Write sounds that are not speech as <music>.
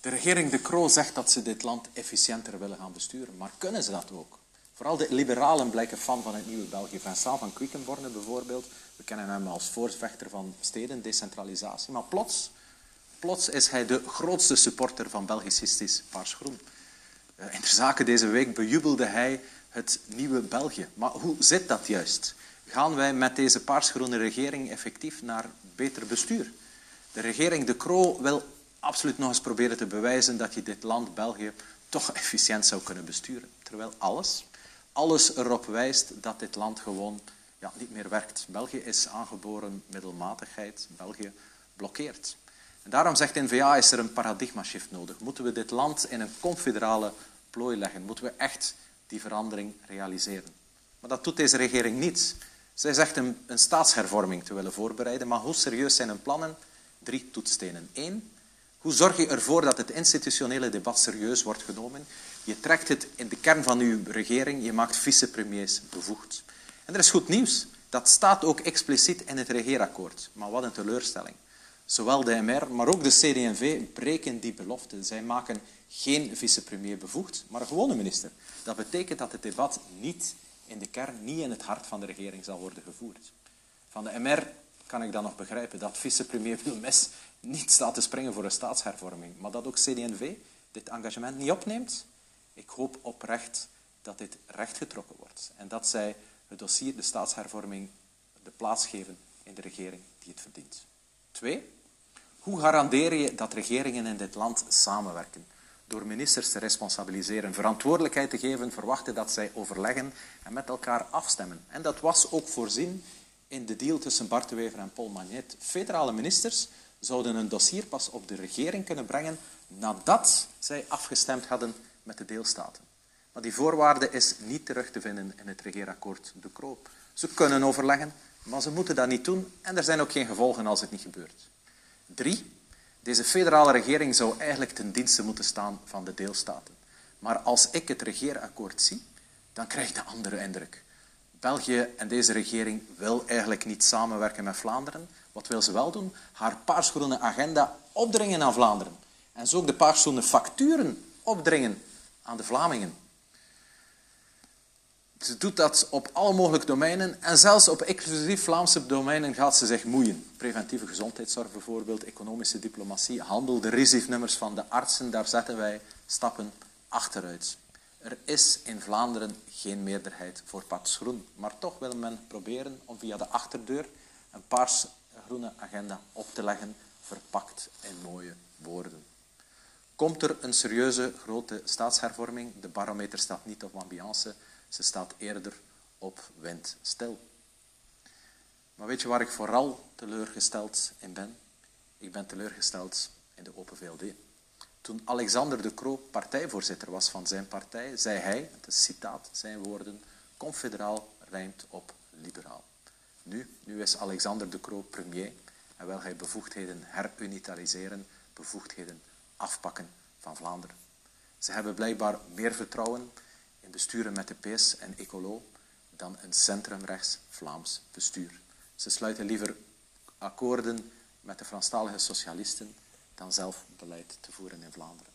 De regering De Croo zegt dat ze dit land efficiënter willen gaan besturen. Maar kunnen ze dat ook? Vooral de liberalen blijken fan van het nieuwe België. Vincent van Quickenborne bijvoorbeeld. We kennen hem als voorvechter van steden, decentralisatie. Maar plots, plots is hij de grootste supporter van Belgicistisch Paars-Groen. Eh, in de zaken deze week bejubelde hij het nieuwe België. Maar hoe zit dat juist? Gaan wij met deze paarsgroene regering effectief naar beter bestuur? De regering De Croo wil absoluut nog eens proberen te bewijzen dat je dit land, België, toch <laughs> efficiënt zou kunnen besturen. Terwijl alles, alles erop wijst dat dit land gewoon ja, niet meer werkt. België is aangeboren middelmatigheid. België blokkeert. En daarom zegt N-VA, is er een paradigma-shift nodig. Moeten we dit land in een confederale plooi leggen? Moeten we echt die verandering realiseren? Maar dat doet deze regering niet. Zij zegt een, een staatshervorming te willen voorbereiden, maar hoe serieus zijn hun plannen? Drie toetstenen. Eén, hoe zorg je ervoor dat het institutionele debat serieus wordt genomen? Je trekt het in de kern van uw regering, je maakt vicepremiers bevoegd. En er is goed nieuws. Dat staat ook expliciet in het regeerakkoord. Maar wat een teleurstelling. Zowel de MR, maar ook de CD&V breken die belofte. Zij maken geen vicepremier bevoegd, maar een gewone minister. Dat betekent dat het debat niet in de kern, niet in het hart van de regering zal worden gevoerd. Van de MR kan ik dan nog begrijpen dat vicepremier Wilmes niet staat te springen voor een staatshervorming, maar dat ook CD&V dit engagement niet opneemt. Ik hoop oprecht dat dit rechtgetrokken wordt en dat zij het dossier de staatshervorming de plaats geven in de regering die het verdient. Twee, hoe garandeer je dat regeringen in dit land samenwerken? Door ministers te responsabiliseren, verantwoordelijkheid te geven, verwachten dat zij overleggen en met elkaar afstemmen. En dat was ook voorzien in de deal tussen Bart de Wever en Paul Magnet. Federale ministers zouden een dossier pas op de regering kunnen brengen nadat zij afgestemd hadden met de deelstaten. Maar die voorwaarde is niet terug te vinden in het regeerakkoord De Kroop. Ze kunnen overleggen, maar ze moeten dat niet doen en er zijn ook geen gevolgen als het niet gebeurt. Drie, deze federale regering zou eigenlijk ten dienste moeten staan van de deelstaten. Maar als ik het regeerakkoord zie, dan krijg ik de andere indruk. België en deze regering wil eigenlijk niet samenwerken met Vlaanderen. Wat wil ze wel doen? Haar paarsgroene agenda opdringen aan Vlaanderen. En zo ook de paarsgroene facturen opdringen aan de Vlamingen. Ze doet dat op alle mogelijke domeinen en zelfs op exclusief Vlaamse domeinen gaat ze zich moeien. Preventieve gezondheidszorg bijvoorbeeld, economische diplomatie, handel, de RISIF-nummers van de artsen, daar zetten wij stappen achteruit. Er is in Vlaanderen geen meerderheid voor paarsgroen, maar toch wil men proberen om via de achterdeur een paarsgroene agenda op te leggen, verpakt in mooie woorden. Komt er een serieuze grote staatshervorming? De barometer staat niet op ambiance, ze staat eerder op windstil. Maar weet je waar ik vooral teleurgesteld in ben? Ik ben teleurgesteld in de Open VLD. Toen Alexander de Croo partijvoorzitter was van zijn partij, zei hij, het is citaat, zijn woorden, confederaal rijmt op liberaal. Nu, nu is Alexander de Croo premier en wil hij bevoegdheden herunitariseren, bevoegdheden afpakken van Vlaanderen. Ze hebben blijkbaar meer vertrouwen in besturen met de PS en Ecolo dan een centrumrechts Vlaams bestuur. Ze sluiten liever akkoorden met de Franstalige socialisten dan zelf beleid te voeren in Vlaanderen.